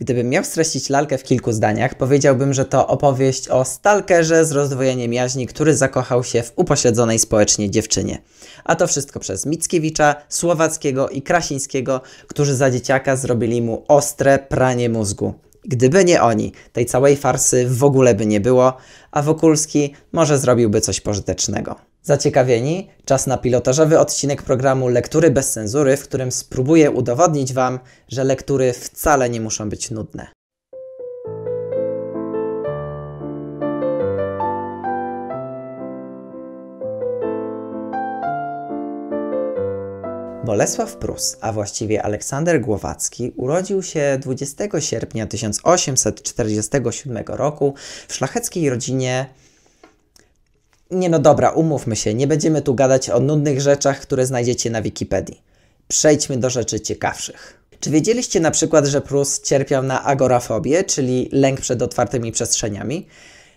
Gdybym miał streścić lalkę w kilku zdaniach, powiedziałbym, że to opowieść o stalkerze z rozdwojeniem jaźni, który zakochał się w upośledzonej społecznie dziewczynie. A to wszystko przez Mickiewicza, Słowackiego i Krasińskiego, którzy za dzieciaka zrobili mu ostre pranie mózgu. Gdyby nie oni, tej całej farsy w ogóle by nie było, a Wokulski może zrobiłby coś pożytecznego. Zaciekawieni? Czas na pilotażowy odcinek programu Lektury bez cenzury, w którym spróbuję udowodnić Wam, że lektury wcale nie muszą być nudne. Bolesław Prus, a właściwie Aleksander Głowacki, urodził się 20 sierpnia 1847 roku w szlacheckiej rodzinie nie no dobra, umówmy się, nie będziemy tu gadać o nudnych rzeczach, które znajdziecie na Wikipedii. Przejdźmy do rzeczy ciekawszych. Czy wiedzieliście na przykład, że Prus cierpiał na agorafobię, czyli lęk przed otwartymi przestrzeniami?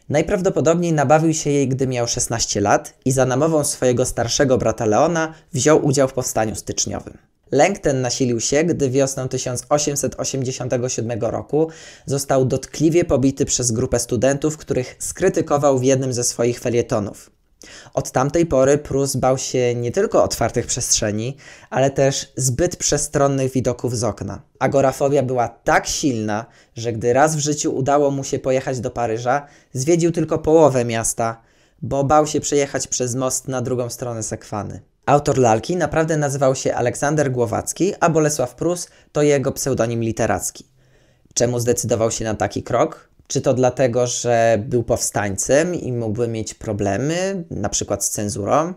Najprawdopodobniej nabawił się jej, gdy miał 16 lat i za namową swojego starszego brata Leona wziął udział w powstaniu styczniowym. Lęk ten nasilił się, gdy wiosną 1887 roku został dotkliwie pobity przez grupę studentów, których skrytykował w jednym ze swoich felietonów. Od tamtej pory Prus bał się nie tylko otwartych przestrzeni, ale też zbyt przestronnych widoków z okna. Agorafobia była tak silna, że gdy raz w życiu udało mu się pojechać do Paryża, zwiedził tylko połowę miasta, bo bał się przejechać przez most na drugą stronę Sekwany. Autor lalki naprawdę nazywał się Aleksander Głowacki, a Bolesław Prus to jego pseudonim literacki. Czemu zdecydował się na taki krok? Czy to dlatego, że był powstańcem i mógłby mieć problemy, na przykład z cenzurą?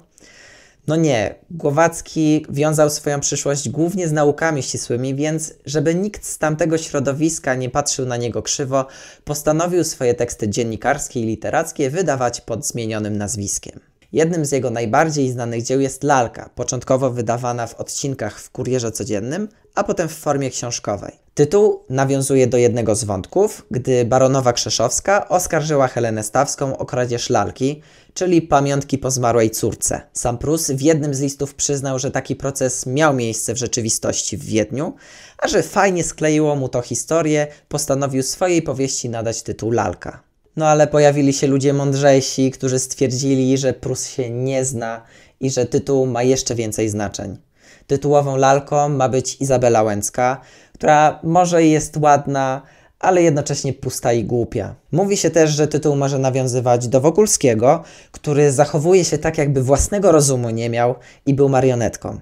No nie, Głowacki wiązał swoją przyszłość głównie z naukami ścisłymi, więc żeby nikt z tamtego środowiska nie patrzył na niego krzywo, postanowił swoje teksty dziennikarskie i literackie wydawać pod zmienionym nazwiskiem. Jednym z jego najbardziej znanych dzieł jest Lalka, początkowo wydawana w odcinkach w Kurierze Codziennym, a potem w formie książkowej. Tytuł nawiązuje do jednego z wątków, gdy baronowa Krzeszowska oskarżyła Helenę Stawską o kradzież lalki, czyli pamiątki po zmarłej córce. Sam Prus w jednym z listów przyznał, że taki proces miał miejsce w rzeczywistości w Wiedniu, a że fajnie skleiło mu to historię, postanowił swojej powieści nadać tytuł Lalka. No ale pojawili się ludzie mądrzejsi, którzy stwierdzili, że Prus się nie zna i że tytuł ma jeszcze więcej znaczeń. Tytułową lalką ma być Izabela Łęcka, która może jest ładna, ale jednocześnie pusta i głupia. Mówi się też, że tytuł może nawiązywać do Wokulskiego, który zachowuje się tak, jakby własnego rozumu nie miał i był marionetką.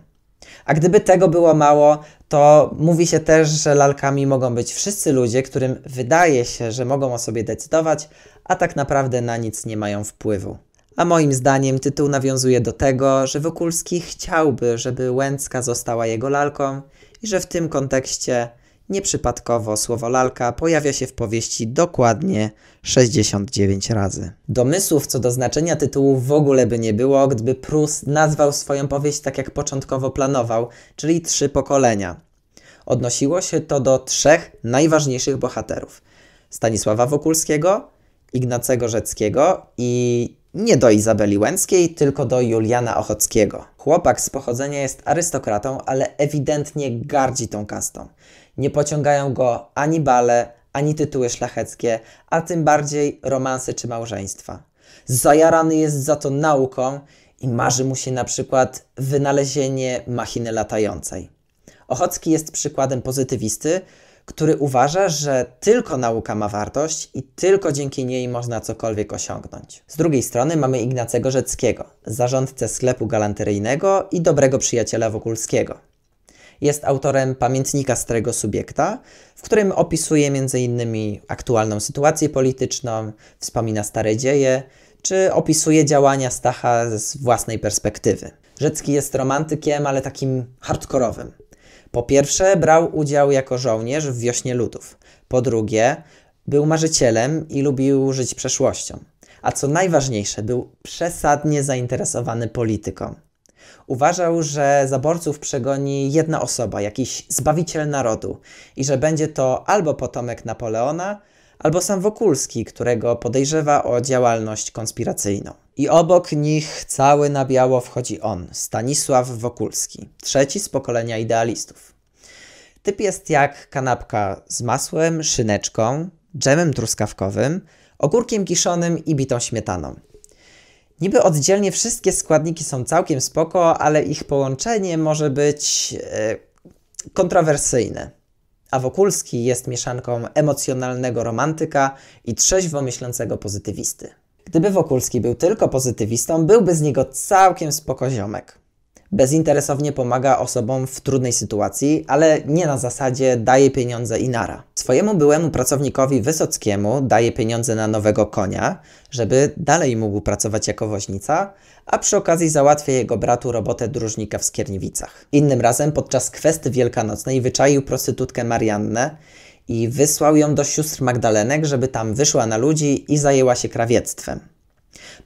A gdyby tego było mało, to mówi się też, że lalkami mogą być wszyscy ludzie, którym wydaje się, że mogą o sobie decydować, a tak naprawdę na nic nie mają wpływu. A moim zdaniem tytuł nawiązuje do tego, że Wokulski chciałby, żeby Łęcka została jego lalką i że w tym kontekście Nieprzypadkowo słowo lalka pojawia się w powieści dokładnie 69 razy. Domysłów co do znaczenia tytułu w ogóle by nie było, gdyby Prus nazwał swoją powieść tak jak początkowo planował, czyli trzy pokolenia. Odnosiło się to do trzech najważniejszych bohaterów: Stanisława Wokulskiego, Ignacego Rzeckiego i nie do Izabeli Łęckiej, tylko do Juliana Ochockiego. Chłopak z pochodzenia jest arystokratą, ale ewidentnie gardzi tą kastą. Nie pociągają go ani bale, ani tytuły szlacheckie, a tym bardziej romanse czy małżeństwa. Zajarany jest za to nauką i marzy mu się na przykład wynalezienie machiny latającej. Ochocki jest przykładem pozytywisty, który uważa, że tylko nauka ma wartość i tylko dzięki niej można cokolwiek osiągnąć. Z drugiej strony mamy Ignacego Rzeckiego, zarządcę sklepu galanteryjnego i dobrego przyjaciela Wokulskiego. Jest autorem pamiętnika starego subiekta, w którym opisuje m.in. aktualną sytuację polityczną, wspomina stare dzieje, czy opisuje działania Stacha z własnej perspektywy. Rzecki jest romantykiem, ale takim hardkorowym. Po pierwsze, brał udział jako żołnierz w wiośnie ludów. Po drugie, był marzycielem i lubił żyć przeszłością. A co najważniejsze, był przesadnie zainteresowany polityką. Uważał, że zaborców przegoni jedna osoba, jakiś zbawiciel narodu i że będzie to albo potomek Napoleona, albo sam Wokulski, którego podejrzewa o działalność konspiracyjną. I obok nich cały na biało wchodzi on, Stanisław Wokulski, trzeci z pokolenia idealistów. Typ jest jak kanapka z masłem, szyneczką, dżemem truskawkowym, ogórkiem kiszonym i bitą śmietaną. Niby oddzielnie wszystkie składniki są całkiem spoko, ale ich połączenie może być e, kontrowersyjne. A Wokulski jest mieszanką emocjonalnego romantyka i trzeźwo myślącego pozytywisty. Gdyby Wokulski był tylko pozytywistą, byłby z niego całkiem spokoziomek. Bezinteresownie pomaga osobom w trudnej sytuacji, ale nie na zasadzie daje pieniądze i nara. Swojemu byłemu pracownikowi Wysockiemu daje pieniądze na nowego konia, żeby dalej mógł pracować jako woźnica, a przy okazji załatwia jego bratu robotę dróżnika w Skierniewicach. Innym razem podczas kwesty wielkanocnej wyczaił prostytutkę Mariannę i wysłał ją do sióstr Magdalenek, żeby tam wyszła na ludzi i zajęła się krawiectwem.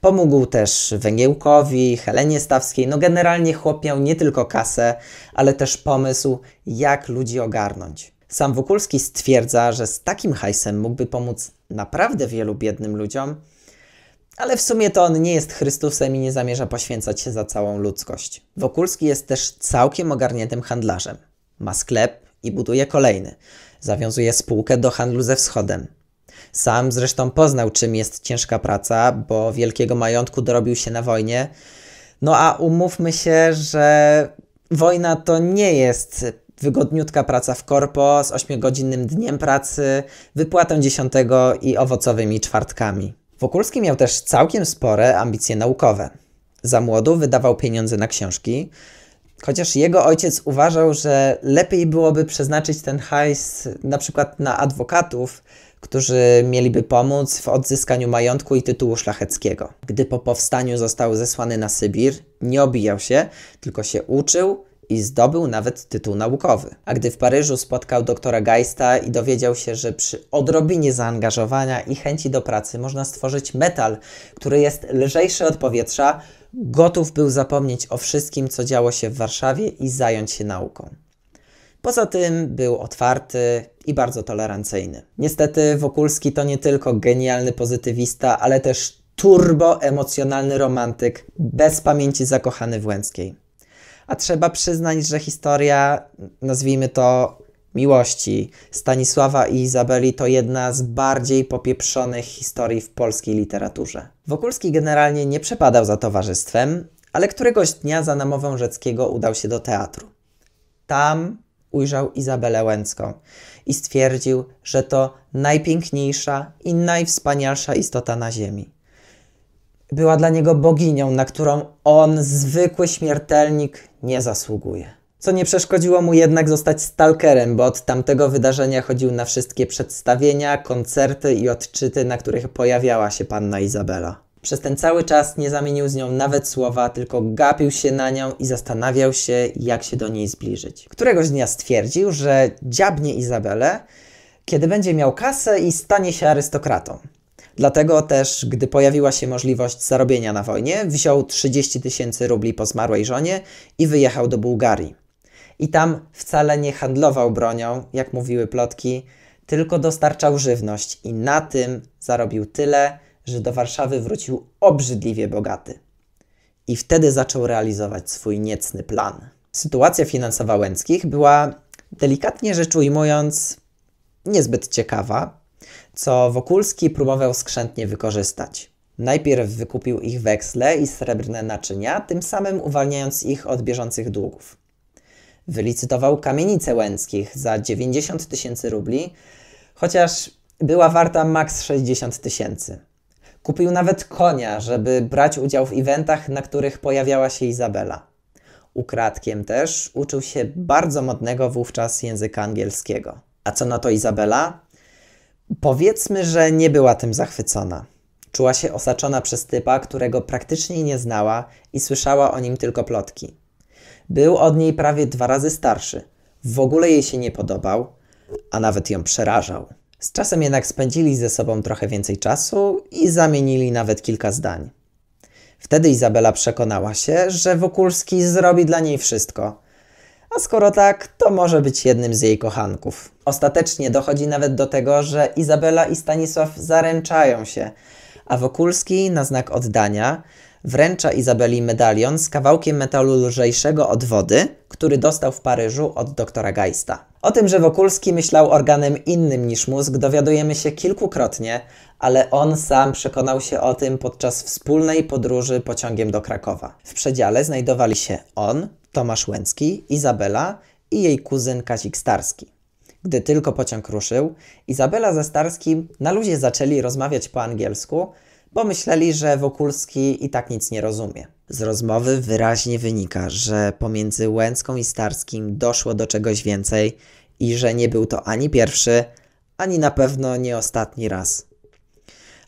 Pomógł też Węgiełkowi, Helenie Stawskiej. No generalnie chłop miał nie tylko kasę, ale też pomysł, jak ludzi ogarnąć. Sam Wokulski stwierdza, że z takim hajsem mógłby pomóc naprawdę wielu biednym ludziom, ale w sumie to on nie jest Chrystusem i nie zamierza poświęcać się za całą ludzkość. Wokulski jest też całkiem ogarniętym handlarzem. Ma sklep i buduje kolejny. Zawiązuje spółkę do handlu ze wschodem. Sam zresztą poznał, czym jest ciężka praca, bo wielkiego majątku dorobił się na wojnie. No a umówmy się, że wojna to nie jest wygodniutka praca w korpo z 8-godzinnym dniem pracy, wypłatą dziesiątego i owocowymi czwartkami. Wokulski miał też całkiem spore ambicje naukowe. Za młodu wydawał pieniądze na książki, chociaż jego ojciec uważał, że lepiej byłoby przeznaczyć ten hajs na przykład na adwokatów, którzy mieliby pomóc w odzyskaniu majątku i tytułu szlacheckiego. Gdy po powstaniu został zesłany na Sybir, nie obijał się, tylko się uczył i zdobył nawet tytuł naukowy. A gdy w Paryżu spotkał doktora Geista i dowiedział się, że przy odrobinie zaangażowania i chęci do pracy można stworzyć metal, który jest lżejszy od powietrza, gotów był zapomnieć o wszystkim, co działo się w Warszawie i zająć się nauką. Poza tym był otwarty i bardzo tolerancyjny. Niestety Wokulski to nie tylko genialny pozytywista, ale też turbo emocjonalny romantyk, bez pamięci zakochany w Łęckiej. A trzeba przyznać, że historia, nazwijmy to miłości Stanisława i Izabeli to jedna z bardziej popieprzonych historii w polskiej literaturze. Wokulski generalnie nie przepadał za towarzystwem, ale któregoś dnia za namową Rzeckiego udał się do teatru. Tam ujrzał Izabelę Łęcką i stwierdził, że to najpiękniejsza i najwspanialsza istota na ziemi. Była dla niego boginią, na którą on, zwykły śmiertelnik, nie zasługuje. Co nie przeszkodziło mu jednak zostać stalkerem, bo od tamtego wydarzenia chodził na wszystkie przedstawienia, koncerty i odczyty, na których pojawiała się panna Izabela. Przez ten cały czas nie zamienił z nią nawet słowa, tylko gapił się na nią i zastanawiał się, jak się do niej zbliżyć. Któregoś dnia stwierdził, że dziabnie Izabelę, kiedy będzie miał kasę i stanie się arystokratą. Dlatego też, gdy pojawiła się możliwość zarobienia na wojnie, wziął 30 tysięcy rubli po zmarłej żonie i wyjechał do Bułgarii. I tam wcale nie handlował bronią, jak mówiły plotki, tylko dostarczał żywność i na tym zarobił tyle, że do Warszawy wrócił obrzydliwie bogaty. I wtedy zaczął realizować swój niecny plan. Sytuacja finansowa Łęckich była, delikatnie rzecz ujmując, niezbyt ciekawa, co Wokulski próbował skrzętnie wykorzystać. Najpierw wykupił ich weksle i srebrne naczynia, tym samym uwalniając ich od bieżących długów. Wylicytował kamienicę Łęckich za 90 tysięcy rubli, chociaż była warta maks 60 tysięcy. Kupił nawet konia, żeby brać udział w eventach, na których pojawiała się Izabela. Ukradkiem też uczył się bardzo modnego wówczas języka angielskiego. A co na to Izabela? Powiedzmy, że nie była tym zachwycona. Czuła się osaczona przez typa, którego praktycznie nie znała i słyszała o nim tylko plotki. Był od niej prawie dwa razy starszy. W ogóle jej się nie podobał, a nawet ją przerażał. Z czasem jednak spędzili ze sobą trochę więcej czasu i zamienili nawet kilka zdań. Wtedy Izabela przekonała się, że Wokulski zrobi dla niej wszystko. A skoro tak, to może być jednym z jej kochanków. Ostatecznie dochodzi nawet do tego, że Izabela i Stanisław zaręczają się, a Wokulski na znak oddania wręcza Izabeli medalion z kawałkiem metalu lżejszego od wody, który dostał w Paryżu od doktora Geista. O tym, że Wokulski myślał organem innym niż mózg, dowiadujemy się kilkukrotnie, ale on sam przekonał się o tym podczas wspólnej podróży pociągiem do Krakowa. W przedziale znajdowali się on, Tomasz Łęcki, Izabela i jej kuzyn Kazik Starski. Gdy tylko pociąg ruszył, Izabela ze Starskim na luzie zaczęli rozmawiać po angielsku, bo myśleli, że Wokulski i tak nic nie rozumie. Z rozmowy wyraźnie wynika, że pomiędzy Łęcką i Starskim doszło do czegoś więcej i że nie był to ani pierwszy, ani na pewno nie ostatni raz.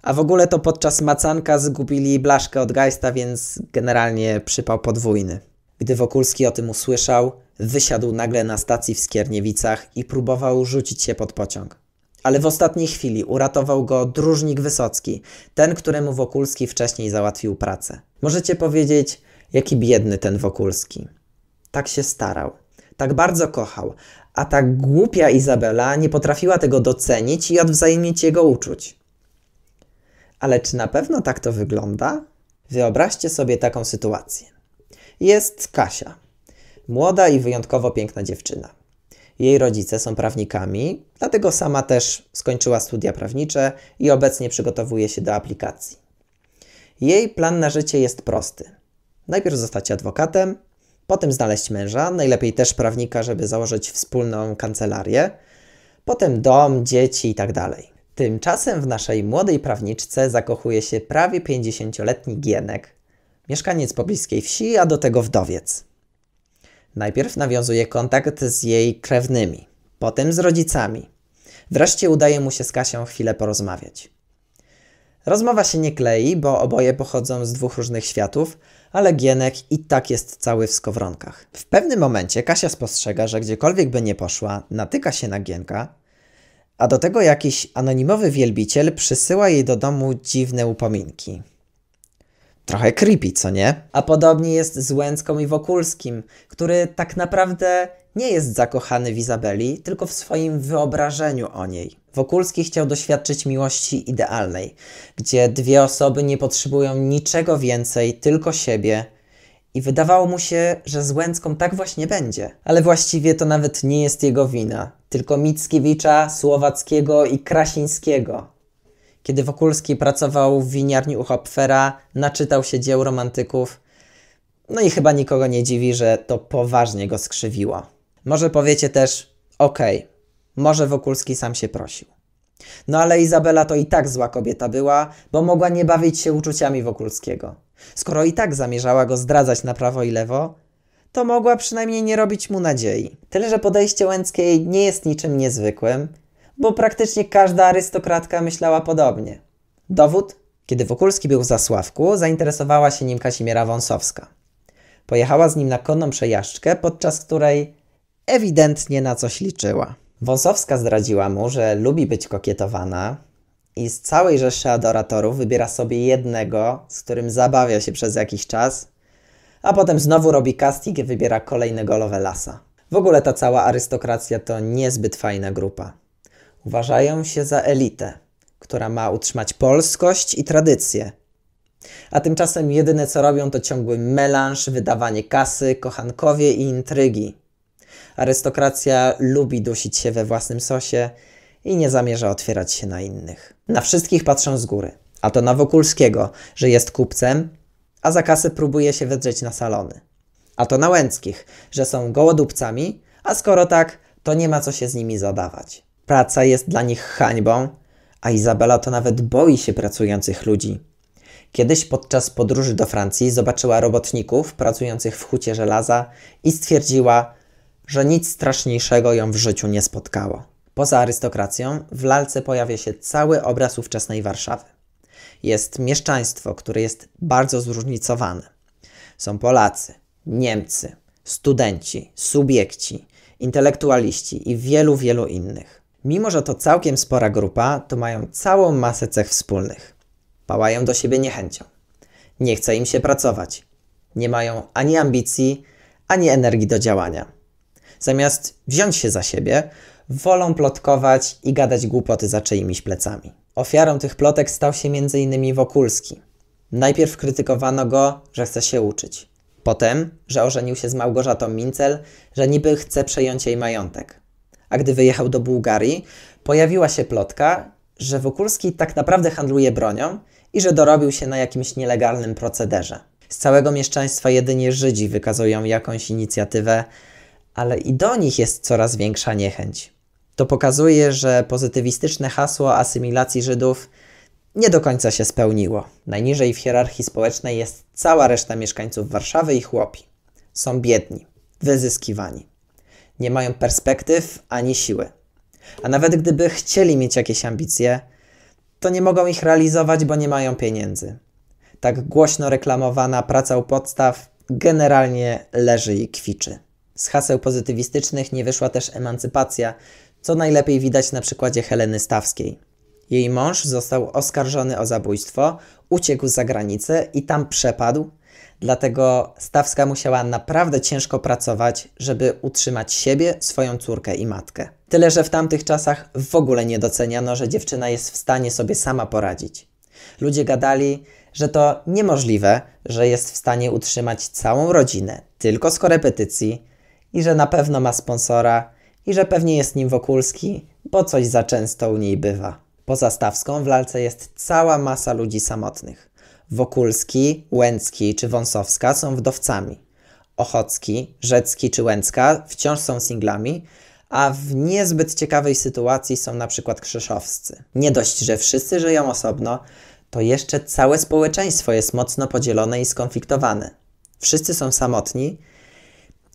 A w ogóle to podczas macanka zgubili blaszkę od Geista, więc generalnie przypał podwójny. Gdy Wokulski o tym usłyszał, wysiadł nagle na stacji w Skierniewicach i próbował rzucić się pod pociąg. Ale w ostatniej chwili uratował go dróżnik Wysocki, ten, któremu Wokulski wcześniej załatwił pracę. Możecie powiedzieć, jaki biedny ten Wokulski. Tak się starał, tak bardzo kochał, a ta głupia Izabela nie potrafiła tego docenić i odwzajemnić jego uczuć. Ale czy na pewno tak to wygląda? Wyobraźcie sobie taką sytuację. Jest Kasia, młoda i wyjątkowo piękna dziewczyna. Jej rodzice są prawnikami, dlatego sama też skończyła studia prawnicze i obecnie przygotowuje się do aplikacji. Jej plan na życie jest prosty. Najpierw zostać adwokatem, potem znaleźć męża, najlepiej też prawnika, żeby założyć wspólną kancelarię, potem dom, dzieci itd. Tak Tymczasem w naszej młodej prawniczce zakochuje się prawie 50-letni Gienek, mieszkaniec pobliskiej wsi, a do tego wdowiec. Najpierw nawiązuje kontakt z jej krewnymi, potem z rodzicami. Wreszcie udaje mu się z Kasią chwilę porozmawiać. Rozmowa się nie klei, bo oboje pochodzą z dwóch różnych światów, ale Gienek i tak jest cały w skowronkach. W pewnym momencie Kasia spostrzega, że gdziekolwiek by nie poszła, natyka się na Gienka, a do tego jakiś anonimowy wielbiciel przysyła jej do domu dziwne upominki. Trochę creepy, co nie? A podobnie jest z Łęcką i Wokulskim, który tak naprawdę nie jest zakochany w Izabeli, tylko w swoim wyobrażeniu o niej. Wokulski chciał doświadczyć miłości idealnej, gdzie dwie osoby nie potrzebują niczego więcej, tylko siebie. I wydawało mu się, że z Łęcką tak właśnie będzie. Ale właściwie to nawet nie jest jego wina, tylko Mickiewicza, Słowackiego i Krasińskiego. Kiedy Wokulski pracował w winiarni u Hopfera, naczytał się dzieł romantyków. No i chyba nikogo nie dziwi, że to poważnie go skrzywiło. Może powiecie też, okej, okay, może Wokulski sam się prosił. No ale Izabela to i tak zła kobieta była, bo mogła nie bawić się uczuciami Wokulskiego. Skoro i tak zamierzała go zdradzać na prawo i lewo, to mogła przynajmniej nie robić mu nadziei. Tyle, że podejście Łęckiej nie jest niczym niezwykłym bo praktycznie każda arystokratka myślała podobnie. Dowód? Kiedy Wokulski był w Zasławku, zainteresowała się nim Kazimiera Wąsowska. Pojechała z nim na konną przejażdżkę, podczas której ewidentnie na coś liczyła. Wąsowska zdradziła mu, że lubi być kokietowana i z całej rzeszy adoratorów wybiera sobie jednego, z którym zabawia się przez jakiś czas, a potem znowu robi casting i wybiera kolejnego lasa. W ogóle ta cała arystokracja to niezbyt fajna grupa uważają się za elitę, która ma utrzymać polskość i tradycję. A tymczasem jedyne co robią to ciągły melanż, wydawanie kasy, kochankowie i intrygi. Arystokracja lubi dusić się we własnym sosie i nie zamierza otwierać się na innych. Na wszystkich patrzą z góry, a to na Wokulskiego, że jest kupcem, a za kasę próbuje się wydrzeć na salony. A to na Łęckich, że są gołodupcami, a skoro tak, to nie ma co się z nimi zadawać. Praca jest dla nich hańbą, a Izabela to nawet boi się pracujących ludzi. Kiedyś podczas podróży do Francji zobaczyła robotników pracujących w hucie żelaza i stwierdziła, że nic straszniejszego ją w życiu nie spotkało. Poza arystokracją w lalce pojawia się cały obraz ówczesnej Warszawy. Jest mieszczaństwo, które jest bardzo zróżnicowane. Są Polacy, Niemcy, studenci, subiekci, intelektualiści i wielu, wielu innych. Mimo, że to całkiem spora grupa, to mają całą masę cech wspólnych. Pałają do siebie niechęcią. Nie chce im się pracować. Nie mają ani ambicji, ani energii do działania. Zamiast wziąć się za siebie, wolą plotkować i gadać głupoty za czyimiś plecami. Ofiarą tych plotek stał się m.in. Wokulski. Najpierw krytykowano go, że chce się uczyć. Potem, że ożenił się z Małgorzatą Mincel, że niby chce przejąć jej majątek. A gdy wyjechał do Bułgarii, pojawiła się plotka, że Wokulski tak naprawdę handluje bronią i że dorobił się na jakimś nielegalnym procederze. Z całego mieszczaństwa jedynie Żydzi wykazują jakąś inicjatywę, ale i do nich jest coraz większa niechęć. To pokazuje, że pozytywistyczne hasło asymilacji Żydów nie do końca się spełniło. Najniżej w hierarchii społecznej jest cała reszta mieszkańców Warszawy i chłopi. Są biedni, wyzyskiwani. Nie mają perspektyw ani siły. A nawet gdyby chcieli mieć jakieś ambicje, to nie mogą ich realizować, bo nie mają pieniędzy. Tak głośno reklamowana praca u podstaw generalnie leży i kwiczy. Z haseł pozytywistycznych nie wyszła też emancypacja, co najlepiej widać na przykładzie Heleny Stawskiej. Jej mąż został oskarżony o zabójstwo, uciekł za granicę i tam przepadł, dlatego Stawska musiała naprawdę ciężko pracować, żeby utrzymać siebie, swoją córkę i matkę. Tyle, że w tamtych czasach w ogóle nie doceniano, że dziewczyna jest w stanie sobie sama poradzić. Ludzie gadali, że to niemożliwe, że jest w stanie utrzymać całą rodzinę tylko z korepetycji i że na pewno ma sponsora i że pewnie jest nim Wokulski, bo coś za często u niej bywa. Poza Stawską w lalce jest cała masa ludzi samotnych. Wokulski, Łęcki czy Wąsowska są wdowcami. Ochocki, Rzecki czy Łęcka wciąż są singlami, a w niezbyt ciekawej sytuacji są na przykład Krzeszowscy. Nie dość, że wszyscy żyją osobno, to jeszcze całe społeczeństwo jest mocno podzielone i skonfliktowane. Wszyscy są samotni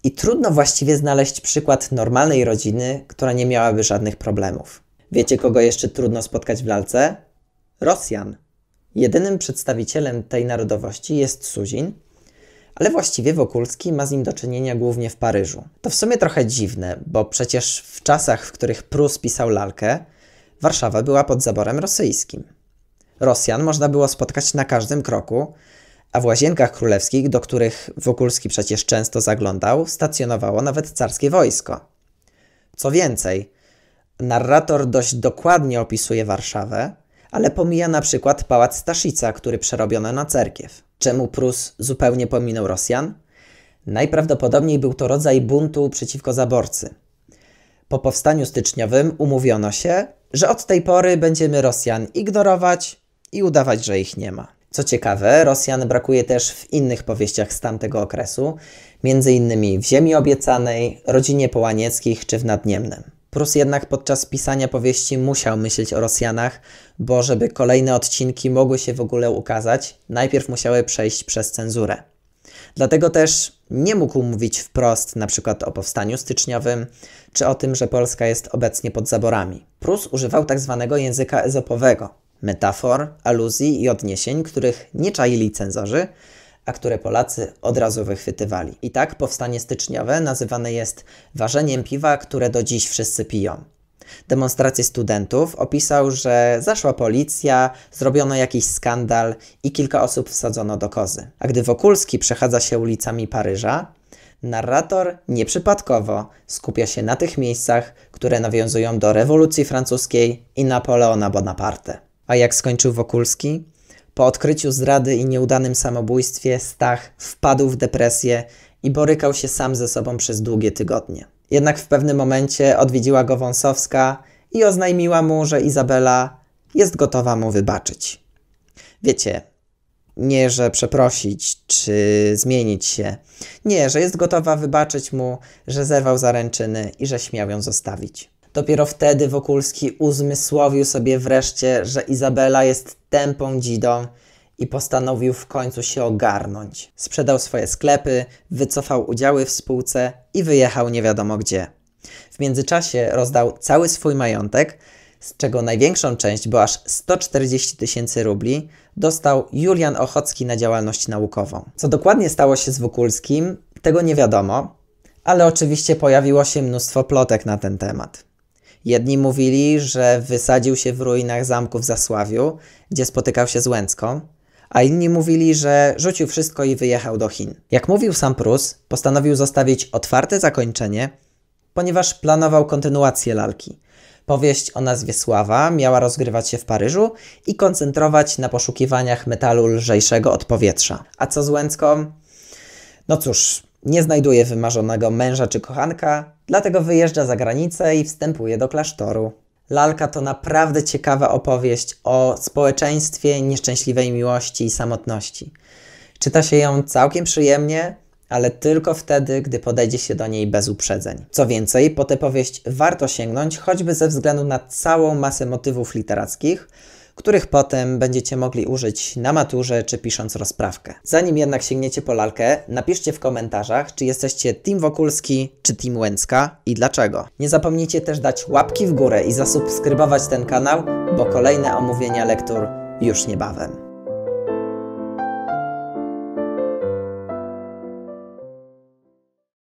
i trudno właściwie znaleźć przykład normalnej rodziny, która nie miałaby żadnych problemów. Wiecie, kogo jeszcze trudno spotkać w lalce? Rosjan. Jedynym przedstawicielem tej narodowości jest Suzin, ale właściwie Wokulski ma z nim do czynienia głównie w Paryżu. To w sumie trochę dziwne, bo przecież w czasach, w których Prus pisał lalkę, Warszawa była pod zaborem rosyjskim. Rosjan można było spotkać na każdym kroku, a w łazienkach królewskich, do których Wokulski przecież często zaglądał, stacjonowało nawet carskie wojsko. Co więcej, narrator dość dokładnie opisuje Warszawę, ale pomija na przykład pałac Staszica, który przerobiono na cerkiew. Czemu Prus zupełnie pominął Rosjan? Najprawdopodobniej był to rodzaj buntu przeciwko zaborcy. Po powstaniu styczniowym umówiono się, że od tej pory będziemy Rosjan ignorować i udawać, że ich nie ma. Co ciekawe, Rosjan brakuje też w innych powieściach z tamtego okresu, innymi w Ziemi Obiecanej, Rodzinie Połanieckich czy w Nadniemnem. Prus jednak podczas pisania powieści musiał myśleć o Rosjanach, bo żeby kolejne odcinki mogły się w ogóle ukazać, najpierw musiały przejść przez cenzurę. Dlatego też nie mógł mówić wprost na przykład o powstaniu styczniowym, czy o tym, że Polska jest obecnie pod zaborami. Prus używał tak zwanego języka ezopowego, metafor, aluzji i odniesień, których nie czaili cenzorzy, a które Polacy od razu wychwytywali. I tak powstanie styczniowe nazywane jest ważeniem piwa, które do dziś wszyscy piją. Demonstrację studentów opisał, że zaszła policja, zrobiono jakiś skandal i kilka osób wsadzono do kozy. A gdy Wokulski przechadza się ulicami Paryża, narrator nieprzypadkowo skupia się na tych miejscach, które nawiązują do rewolucji francuskiej i Napoleona Bonaparte. A jak skończył Wokulski? Po odkryciu zdrady i nieudanym samobójstwie Stach wpadł w depresję i borykał się sam ze sobą przez długie tygodnie. Jednak w pewnym momencie odwiedziła go Wąsowska i oznajmiła mu, że Izabela jest gotowa mu wybaczyć. Wiecie, nie, że przeprosić czy zmienić się. Nie, że jest gotowa wybaczyć mu, że zerwał zaręczyny i że śmiał ją zostawić. Dopiero wtedy Wokulski uzmysłowił sobie wreszcie, że Izabela jest tępą dzidą i postanowił w końcu się ogarnąć. Sprzedał swoje sklepy, wycofał udziały w spółce i wyjechał nie wiadomo gdzie. W międzyczasie rozdał cały swój majątek, z czego największą część, bo aż 140 tysięcy rubli, dostał Julian Ochocki na działalność naukową. Co dokładnie stało się z Wokulskim, tego nie wiadomo, ale oczywiście pojawiło się mnóstwo plotek na ten temat. Jedni mówili, że wysadził się w ruinach zamku w Zasławiu, gdzie spotykał się z Łęcką, a inni mówili, że rzucił wszystko i wyjechał do Chin. Jak mówił sam Prus, postanowił zostawić otwarte zakończenie, ponieważ planował kontynuację lalki. Powieść o nazwie Sława miała rozgrywać się w Paryżu i koncentrować na poszukiwaniach metalu lżejszego od powietrza. A co z Łęcką? No cóż, nie znajduje wymarzonego męża czy kochanka, dlatego wyjeżdża za granicę i wstępuje do klasztoru. Lalka to naprawdę ciekawa opowieść o społeczeństwie nieszczęśliwej miłości i samotności. Czyta się ją całkiem przyjemnie, ale tylko wtedy, gdy podejdzie się do niej bez uprzedzeń. Co więcej, po tę powieść warto sięgnąć, choćby ze względu na całą masę motywów literackich, których potem będziecie mogli użyć na maturze czy pisząc rozprawkę. Zanim jednak sięgniecie po lalkę, napiszcie w komentarzach, czy jesteście Team Wokulski czy Team Łęcka i dlaczego. Nie zapomnijcie też dać łapki w górę i zasubskrybować ten kanał, bo kolejne omówienia lektur już niebawem.